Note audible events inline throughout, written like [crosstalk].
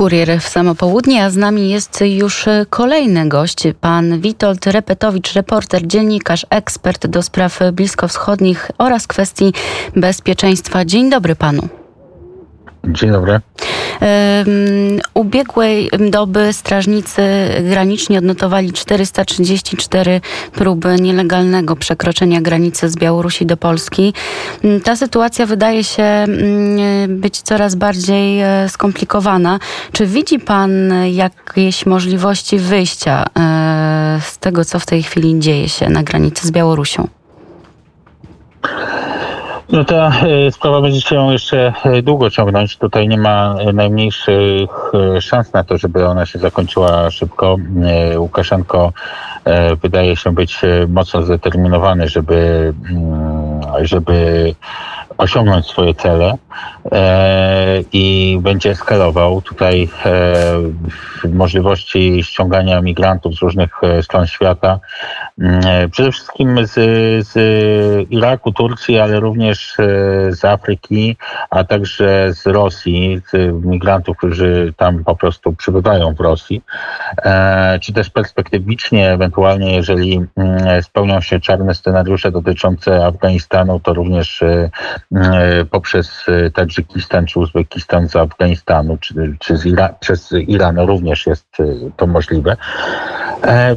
Kurier w samo południe, a z nami jest już kolejny gość, pan Witold Repetowicz, reporter, dziennikarz, ekspert do spraw bliskowschodnich oraz kwestii bezpieczeństwa. Dzień dobry panu. Dzień dobry. Ubiegłej doby strażnicy graniczni odnotowali 434 próby nielegalnego przekroczenia granicy z Białorusi do Polski. Ta sytuacja wydaje się być coraz bardziej e, skomplikowana. Czy widzi pan jakieś możliwości wyjścia e, z tego, co w tej chwili dzieje się na granicy z Białorusią? No ta e, sprawa będzie się jeszcze e, długo ciągnąć. Tutaj nie ma e, najmniejszych szans na to, żeby ona się zakończyła szybko. Łukaszenko wydaje się być mocno zdeterminowany, żeby, mm, żeby osiągnąć swoje cele e, i będzie skalował tutaj e, możliwości ściągania migrantów z różnych e, stron świata. Mm, przede wszystkim z, z Iraku, Turcji, ale również z Afryki, a także z Rosji, z migrantów, którzy tam po prostu przybywają w Rosji. Czy też perspektywicznie, ewentualnie, jeżeli mm, spełnią się czarne scenariusze dotyczące Afganistanu, to również poprzez e, Tadżykistan czy Uzbekistan z Afganistanu, czy, czy Ira przez Iran również jest e, to możliwe.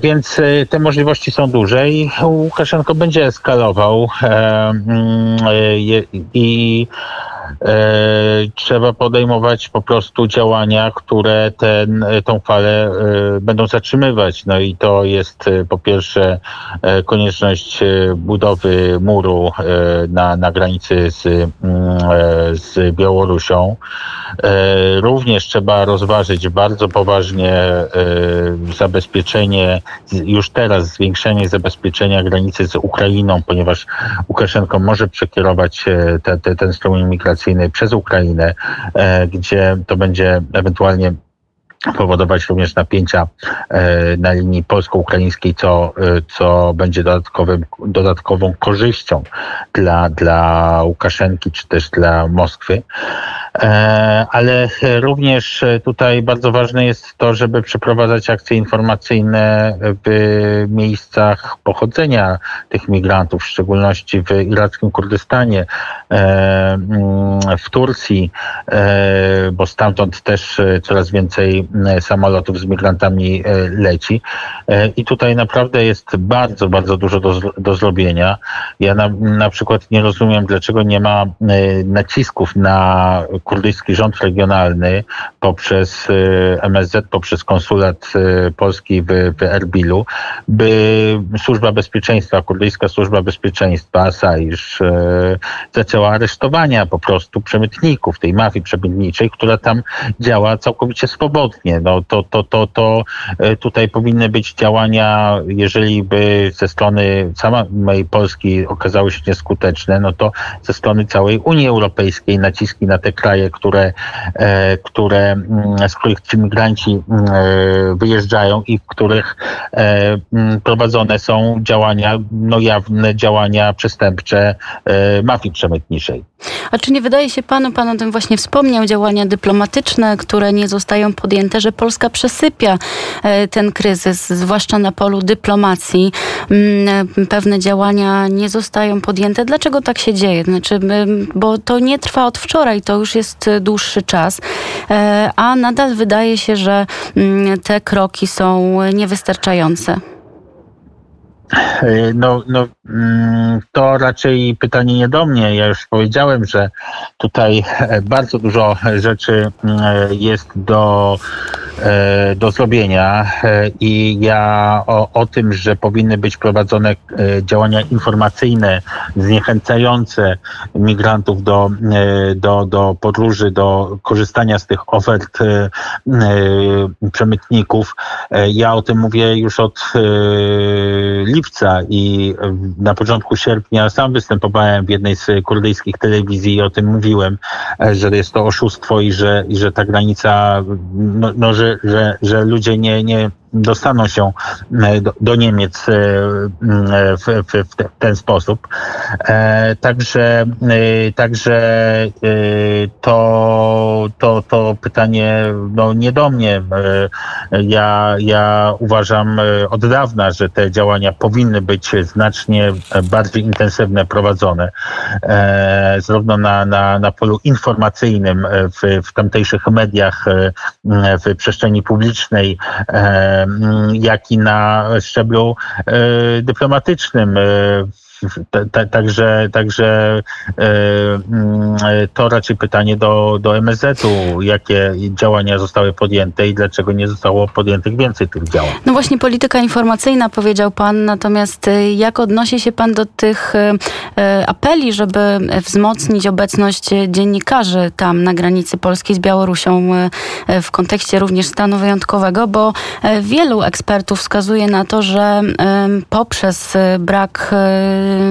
Więc te możliwości są duże i Łukaszenko będzie eskalował mm, i E, trzeba podejmować po prostu działania, które ten, tą falę e, będą zatrzymywać. No i to jest e, po pierwsze konieczność budowy muru na, na granicy z, mm, z Białorusią. Również trzeba rozważyć bardzo poważnie zabezpieczenie, już teraz zwiększenie zabezpieczenia granicy z Ukrainą, ponieważ Łukaszenko może przekierować te, te, ten strumień przez Ukrainę, e, gdzie to będzie ewentualnie powodować również napięcia e, na linii polsko-ukraińskiej, co, e, co będzie dodatkowym, dodatkową korzyścią dla, dla Łukaszenki czy też dla Moskwy. E, ale również tutaj bardzo ważne jest to, żeby przeprowadzać akcje informacyjne w miejscach pochodzenia tych migrantów, w szczególności w irackim Kurdystanie, mm, w Turcji, bo stamtąd też coraz więcej samolotów z migrantami leci. I tutaj naprawdę jest bardzo, bardzo dużo do, do zrobienia. Ja na, na przykład nie rozumiem, dlaczego nie ma nacisków na kurdyjski rząd regionalny poprzez y, MSZ, poprzez konsulat y, polski w, w Erbilu, by służba bezpieczeństwa, kurdyjska służba bezpieczeństwa, Asaisz, y, zaczęła aresztowania po prostu przemytników, tej mafii przemytniczej, która tam działa całkowicie swobodnie. No to, to, to, to tutaj powinny być działania, jeżeli by ze strony samej Polski okazały się nieskuteczne, no to ze strony całej Unii Europejskiej naciski na te kraje które, e, które, mm, z których ci migranci mm, e, wyjeżdżają i w których e, mm, prowadzone są działania, no jawne działania przestępcze mafii przemytniczej. A czy nie wydaje się panu, pan o tym właśnie wspomniał, działania dyplomatyczne, które nie zostają podjęte, że Polska przesypia ten kryzys, zwłaszcza na polu dyplomacji. Pewne działania nie zostają podjęte. Dlaczego tak się dzieje? Znaczy, bo to nie trwa od wczoraj, to już jest jest dłuższy czas, e, a nadal wydaje się, że mm, te kroki są niewystarczające. E, no, no, mm, to raczej pytanie nie do mnie. Ja już powiedziałem, że tutaj e, bardzo dużo rzeczy mm, jest do, e, do zrobienia i ja o, o tym, że powinny być prowadzone działania informacyjne zniechęcające migrantów do, do, do podróży, do korzystania z tych ofert przemytników. Ja o tym mówię już od lipca i na początku sierpnia sam występowałem w jednej z kurdyjskich telewizji i o tym mówiłem, e, że jest to oszustwo i że, i że ta granica, no, no że, że, że ludzie nie, nie dostaną się do, do Niemiec w, w, w, ten sposób. Także, także to, to, to pytanie no, nie do mnie. Ja, ja uważam od dawna, że te działania powinny być znacznie bardziej intensywne prowadzone, zarówno na, na, na polu informacyjnym w, w tamtejszych mediach, w przestrzeni publicznej, jak i na szczeblu dyplomatycznym Także, także e, mm, to raczej pytanie do, do MSZ-u, jakie działania zostały podjęte i dlaczego nie zostało podjętych więcej tych działań. No właśnie polityka informacyjna powiedział pan, natomiast e, jak odnosi się pan do tych e, apeli, żeby wzmocnić obecność dziennikarzy tam na granicy polskiej z Białorusią w kontekście również stanu wyjątkowego, bo wielu ekspertów wskazuje na to, że poprzez brak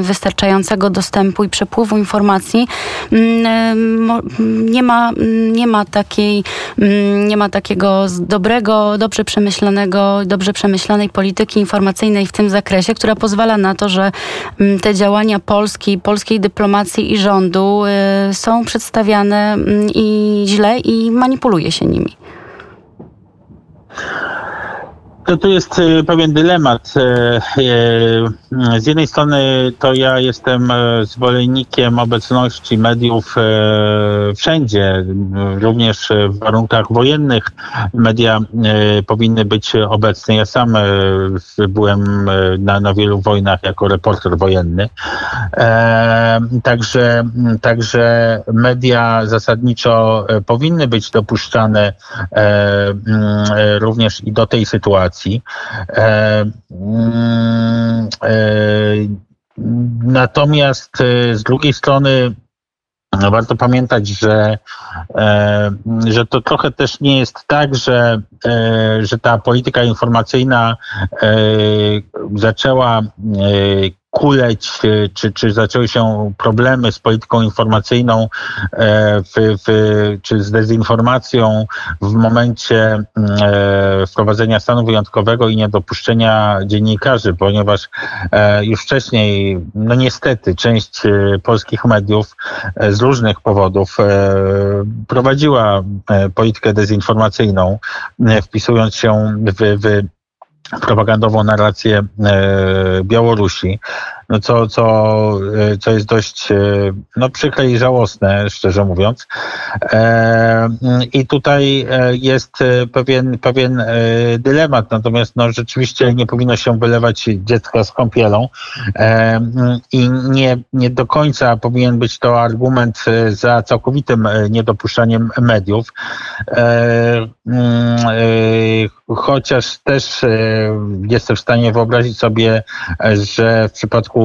wystarczającego dostępu i przepływu informacji mm, nie ma, nie ma takiej, mm, nie ma takiego dobrego, dobrze przemyślanego, dobrze przemyślanej polityki informacyjnej w tym zakresie, która pozwala na to, że mm, te działania Polski, polskiej dyplomacji i rządu y, są przedstawiane i źle i manipuluje się nimi. To tu jest e, pewien dylemat. E, e, z jednej strony to ja jestem zwolennikiem obecności mediów wszędzie, również w warunkach wojennych. Media powinny być obecne. Ja sam byłem na, na wielu wojnach jako reporter wojenny. Także, także media zasadniczo powinny być dopuszczane również i do tej sytuacji sytuacji. E, mm, e, natomiast e, z drugiej strony warto pamiętać, że, że to trochę też nie jest tak, że, że ta polityka informacyjna zaczęła kuleć, e, czy, czy zaczęły się problemy z polityką informacyjną, e, w, w, czy z dezinformacją w momencie mm, e, wprowadzenia stanu wyjątkowego i niedopuszczenia dziennikarzy, ponieważ już wcześniej, no niestety, część polskich mediów z różnych powodów prowadziła politykę dezinformacyjną, wpisując się w, w propagandową narrację Białorusi no co, co, e, co jest dość e, no, przykre i żałosne, szczerze mówiąc. E, I tutaj jest pewien, pewien dylemat, natomiast no, rzeczywiście nie powinno się wylewać dziecka z kąpielą i nie, nie do końca powinien być to argument za całkowitym niedopuszczaniem mediów. Chociaż też jestem w stanie wyobrazić sobie, że w przypadku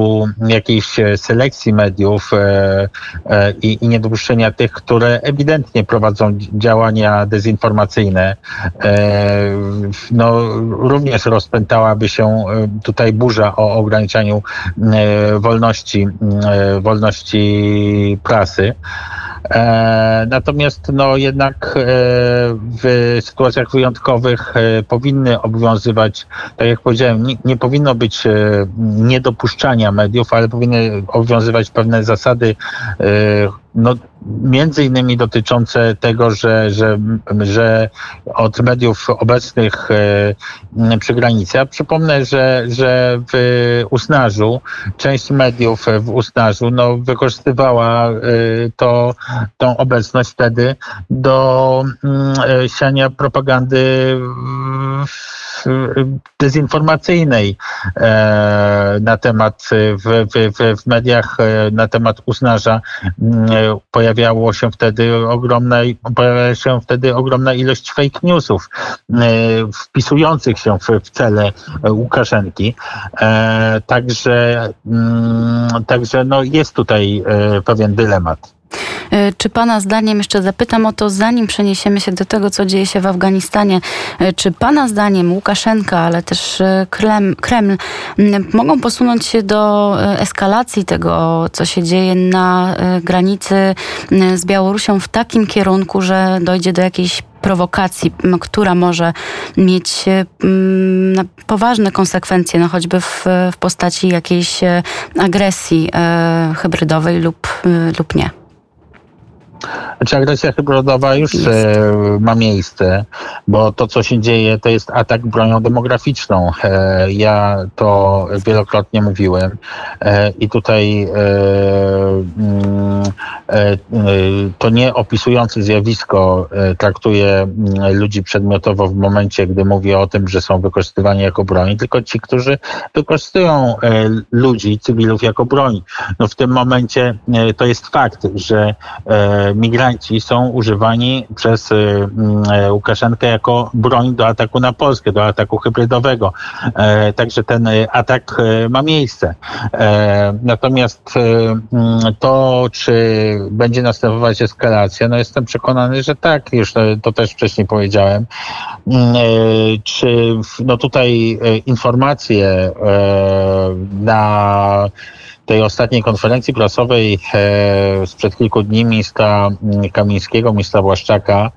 jakiejś e, selekcji mediów e, e, i, i niedopuszczenia tych, które ewidentnie prowadzą działania dezinformacyjne, no, również rozpętałaby się tutaj burza o ograniczaniu wolności, wolności prasy. E, natomiast no jednak e, w sytuacjach wyjątkowych e, powinny obowiązywać, tak jak powiedziałem, nie, nie powinno być niedopuszczania mediów, ale powinny obowiązywać pewne zasady no, między innymi dotyczące tego, że, że, że od mediów obecnych e, przy granicy. Ja przypomnę, że, że w Usnarzu, część mediów w Usnarzu no, wykorzystywała e, to, tą obecność wtedy do mm, e, siania propagandy dezinformacyjnej na temat w, w, w mediach na temat Usnarza pojawiało się wtedy ogromna, pojawiała się wtedy ogromna ilość fake newsów wpisujących się w, w cele Łukaszenki. Także, także no jest tutaj pewien dylemat. E, czy Pana zdaniem, jeszcze zapytam o to, zanim przeniesiemy się do tego, co dzieje się w Afganistanie, e, czy Pana zdaniem Łukaszenka, ale też e, Kreml, mogą posunąć się do eskalacji tego, co się dzieje na granicy z Białorusią w takim kierunku, że dojdzie do jakiejś prowokacji, która może mieć poważne konsekwencje, no choćby w, w postaci jakiejś agresji hybrydowej lub, lub nie. Znaczy agresja hybrydowa już e, ma miejsce, bo to, co się dzieje, to jest atak bronią demograficzną. E, ja to wielokrotnie mówiłem e, i tutaj e, mm, e, to nie opisujący zjawisko e, traktuje mm, ludzi przedmiotowo w momencie, gdy mówi o tym, że są wykorzystywani jako broń, tylko ci, którzy wykorzystują ludzi, cywilów jako broń. No w tym momencie to jest fakt, że migranci są używani przez y, mm, e, Łukaszenkę jako broń do ataku na Polskę, do ataku hybrydowego. E, także ten y, atak y, ma miejsce. E, natomiast mm, to, czy będzie następować eskalacja, no jestem przekonany, że tak, już to też wcześniej powiedziałem. Mm, czy no tutaj informacje na tej ostatniej konferencji prasowej e, sprzed kilku dni ministra mm, Kamińskiego, ministra Błaszczaka,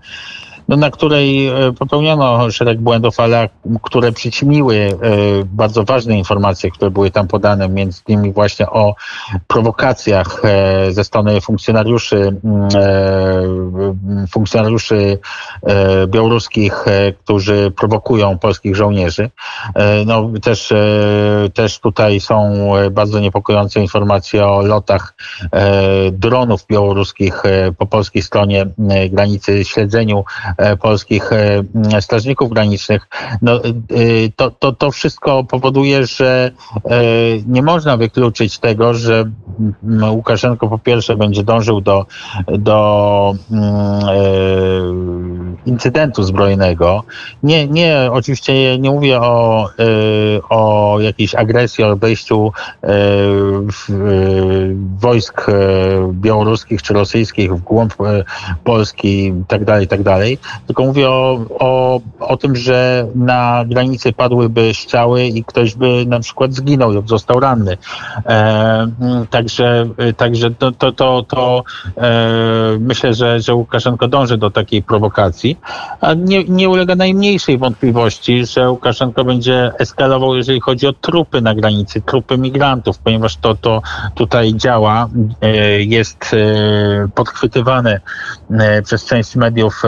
na której e, popełniono szereg błędów, ale które przyćmiły e, bardzo ważne informacje, które były tam podane, między innymi właśnie o prowokacjach e, ze strony funkcjonariuszy, funkcjonariuszy białoruskich, którzy prowokują polskich żołnierzy. No, też, też tutaj są bardzo niepokojące informacje o lotach dronów białoruskich po polskiej stronie granicy, śledzeniu polskich e, strażników granicznych. No, e, to, to, to wszystko powoduje, że nie można wykluczyć tego, że Łukaszenko po pierwsze będzie dążył do, do incydentu zbrojnego. Nie, nie, oczywiście nie mówię o, o jakiejś agresji, o wejściu wojsk białoruskich czy rosyjskich w głąb Polski i tak dalej, tak tylko mówię o, o, o tym, że na granicy padłyby strzały i ktoś by na przykład zginął lub został ranny. E, także także to, to, to, to e, myślę, że, że Łukaszenko dąży do takiej prowokacji, a nie, nie ulega najmniejszej wątpliwości, że Łukaszenko będzie eskalował, jeżeli chodzi o trupy na granicy, trupy migrantów, ponieważ to, to tutaj działa, e, jest e, podchwytywane e, przez część mediów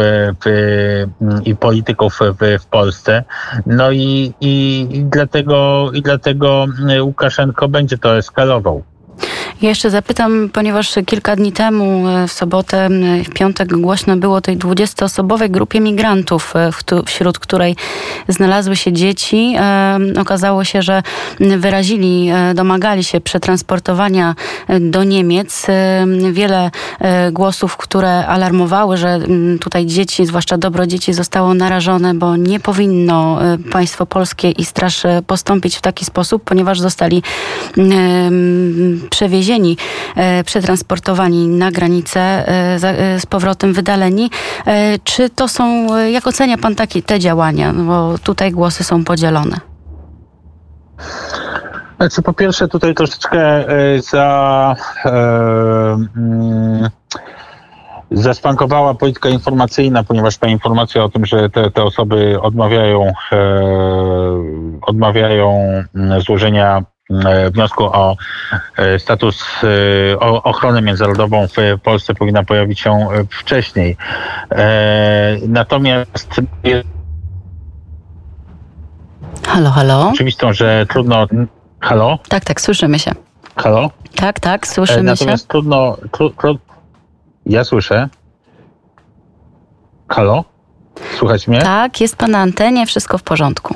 i polityków w, w Polsce. No i, i, i, dlatego, i dlatego Łukaszenko będzie to eskalował. Ja jeszcze zapytam, ponieważ kilka dni temu, e, w sobotę, w piątek głośno było o tej 20-osobowej grupie migrantów, e, wśród której znalazły się dzieci. E, okazało się, że wyrazili, domagali się przetransportowania do Niemiec. Wiele głosów, które alarmowały, że tutaj dzieci, zwłaszcza dobro dzieci zostało narażone, bo nie powinno państwo polskie i straż postąpić w taki sposób, ponieważ zostali przewiezieni, e, przetransportowani na granicę, e, e, z powrotem wydaleni. Czy to są, jak ocenia pan takie, te działania? No bo tutaj głosy są podzielone. Znaczy, po pierwsze, tutaj troszeczkę za. Zaspankowała polityka informacyjna, ponieważ ta informacja o tym, że te, te osoby odmawiają, e, odmawiają mm, złożenia wniosku o e, status e, o ochronę międzynarodową w Polsce powinna pojawić się wcześniej. Natomiast Halo, halo. Oczywistą, że trudno. Halo? Tak, tak, słyszymy się. Halo? Tak, tak, słyszymy Natomiast się. Natomiast trudno, tru, tru, Ja słyszę. Halo? Słuchać mnie? Tak, jest pan na antenie, wszystko w porządku.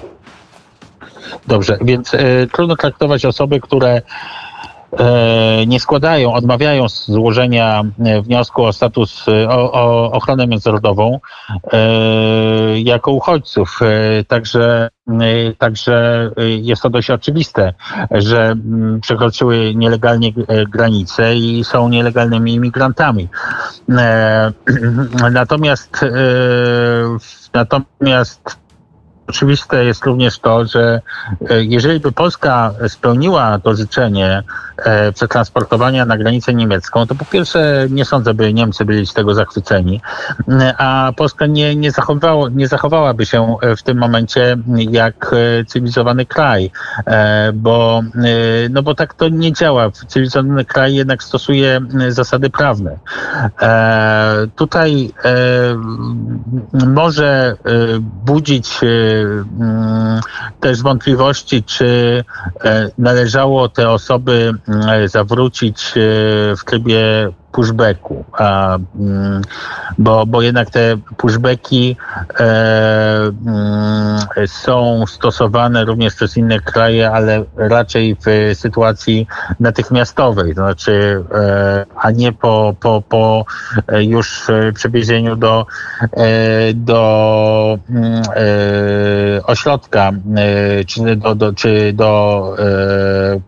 Dobrze, więc e, trudno traktować osoby, które e, nie składają, odmawiają złożenia e, wniosku o status, o, o ochronę międzynarodową jako uchodźców. Także, także jest to dość oczywiste, że przekroczyły nielegalnie granice i są nielegalnymi imigrantami. [clears throat] Natomiast, natomiast oczywiste jest również to, że e, jeżeli by Polska spełniła to życzenie e, przetransportowania na granicę niemiecką, to po pierwsze nie sądzę, by Niemcy byli z tego zachwyceni, a Polska nie, nie, zachowało, nie zachowałaby się w tym momencie jak cywilizowany kraj, bo, no bo tak to nie działa. Cywilizowany kraj jednak stosuje zasady prawne. Tutaj może budzić też wątpliwości, czy e, należało te osoby mm, zawrócić e, w trybie pushbacku, a, mm, bo, bo jednak te pushbacki e, mm, są stosowane również przez inne kraje, ale raczej w sytuacji natychmiastowej, to znaczy, e, a nie po, po, po już przewiezieniu do, e, do mm, e, ośrodka, e, czy do, do, czy do e,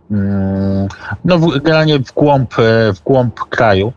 no, generalnie w głąb, w głąb kraju.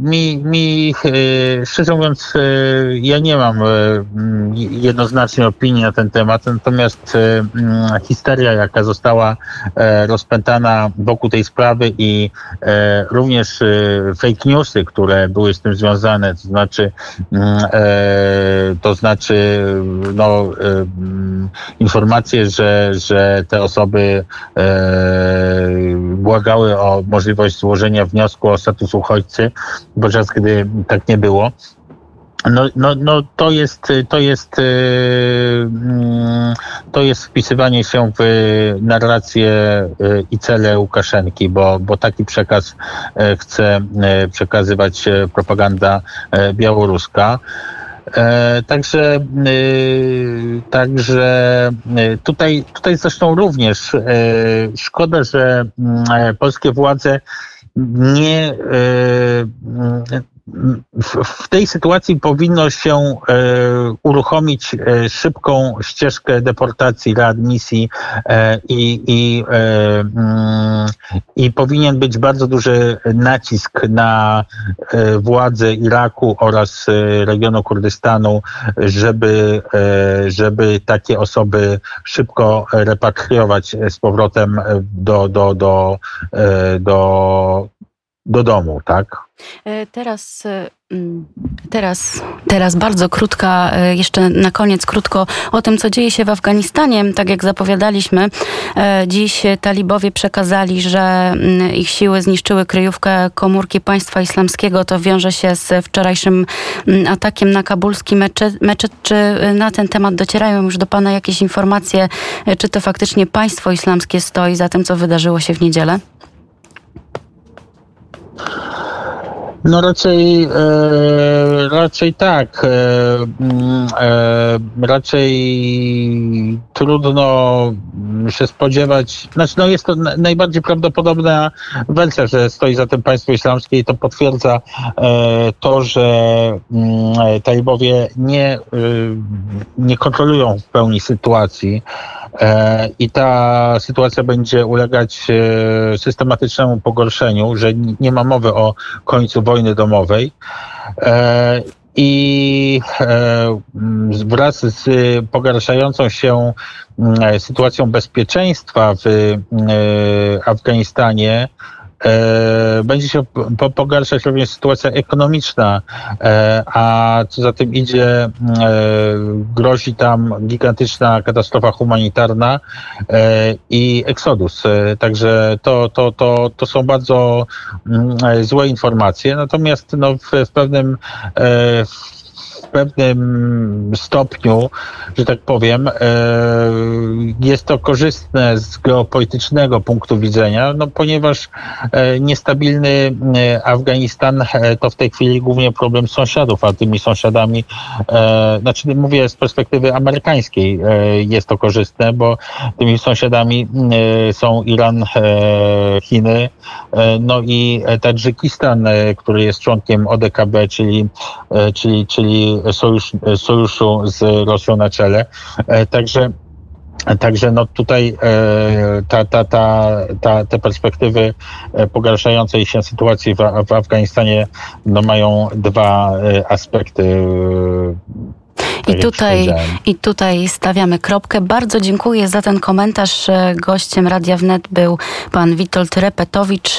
mi, mi e, szczerze mówiąc, e, ja nie mam jednoznacznej opinii na ten temat, natomiast histeria, jaka została rozpętana wokół tej sprawy i również fake newsy, które były z tym związane, to znaczy, to znaczy no, informacje, że, że te osoby błagały o możliwość złożenia wniosku wniosku o status uchodźcy, podczas gdy tak nie było. No, no, no to jest, to jest, y, mm, to jest wpisywanie się w narrację y, i cele Łukaszenki, bo, bo taki przekaz y, chce przekazywać propaganda białoruska. Także, także tutaj, tutaj zresztą również szkoda, że mm, polskie władze nie e, w tej sytuacji powinno się e, uruchomić e, szybką ścieżkę deportacji, readmisji i, i, mm, i powinien być bardzo duży nacisk na władze Iraku oraz regionu Kurdystanu, żeby, żeby takie osoby szybko repatriować z powrotem do, do, do, do do domu, tak? E, teraz, e, mm, teraz, teraz bardzo krótka, e, jeszcze na koniec krótko o tym, co dzieje się w Afganistanie. Tak jak zapowiadaliśmy, dziś talibowie przekazali, że mm, ich siły zniszczyły kryjówkę komórki państwa islamskiego. To wiąże się z wczorajszym mm, atakiem na kabulski meczet. meczet. Czy na ten temat docierają już do Pana jakieś informacje, czy to faktycznie państwo islamskie stoi za tym, co wydarzyło się w niedzielę? No raczej, e, raczej tak. E, mm, e, raczej trudno się spodziewać. Znaczy, no jest to najbardziej prawdopodobna wersja, że stoi za tym państwo islamskie i to potwierdza e, to, że mm, talibowie nie, e, nie kontrolują w pełni sytuacji. E, I ta sytuacja będzie ulegać e, systematycznemu pogorszeniu, że nie ma mowy o końcu wojny domowej. E, I wraz z pogarszającą się sytuacją bezpieczeństwa w Afganistanie, będzie się pogarszać również sytuacja ekonomiczna, e, a co za tym idzie, e, grozi tam gigantyczna katastrofa humanitarna i eksodus. Także to, to, to, to są bardzo mm, złe informacje. Natomiast no, w, w pewnym w pewnym stopniu, że tak powiem, e, jest to korzystne z geopolitycznego punktu widzenia, no ponieważ e, niestabilny e, Afganistan to w tej chwili głównie problem sąsiadów, a tymi sąsiadami, znaczy mówię z perspektywy amerykańskiej, jest to korzystne, bo tymi sąsiadami są Iran, Chiny, no i Tadżykistan, który jest członkiem ODKB, czyli, czyli, czyli sojusz, sojuszu z Rosją na czele. E, także Także no tutaj e, ta, ta, ta, ta, te perspektywy e, pogarszającej się sytuacji w, w Afganistanie no mają dwa aspekty I tutaj, I tutaj stawiamy kropkę. Bardzo dziękuję za ten komentarz. Gościem Radia Wnet był pan Witold Repetowicz,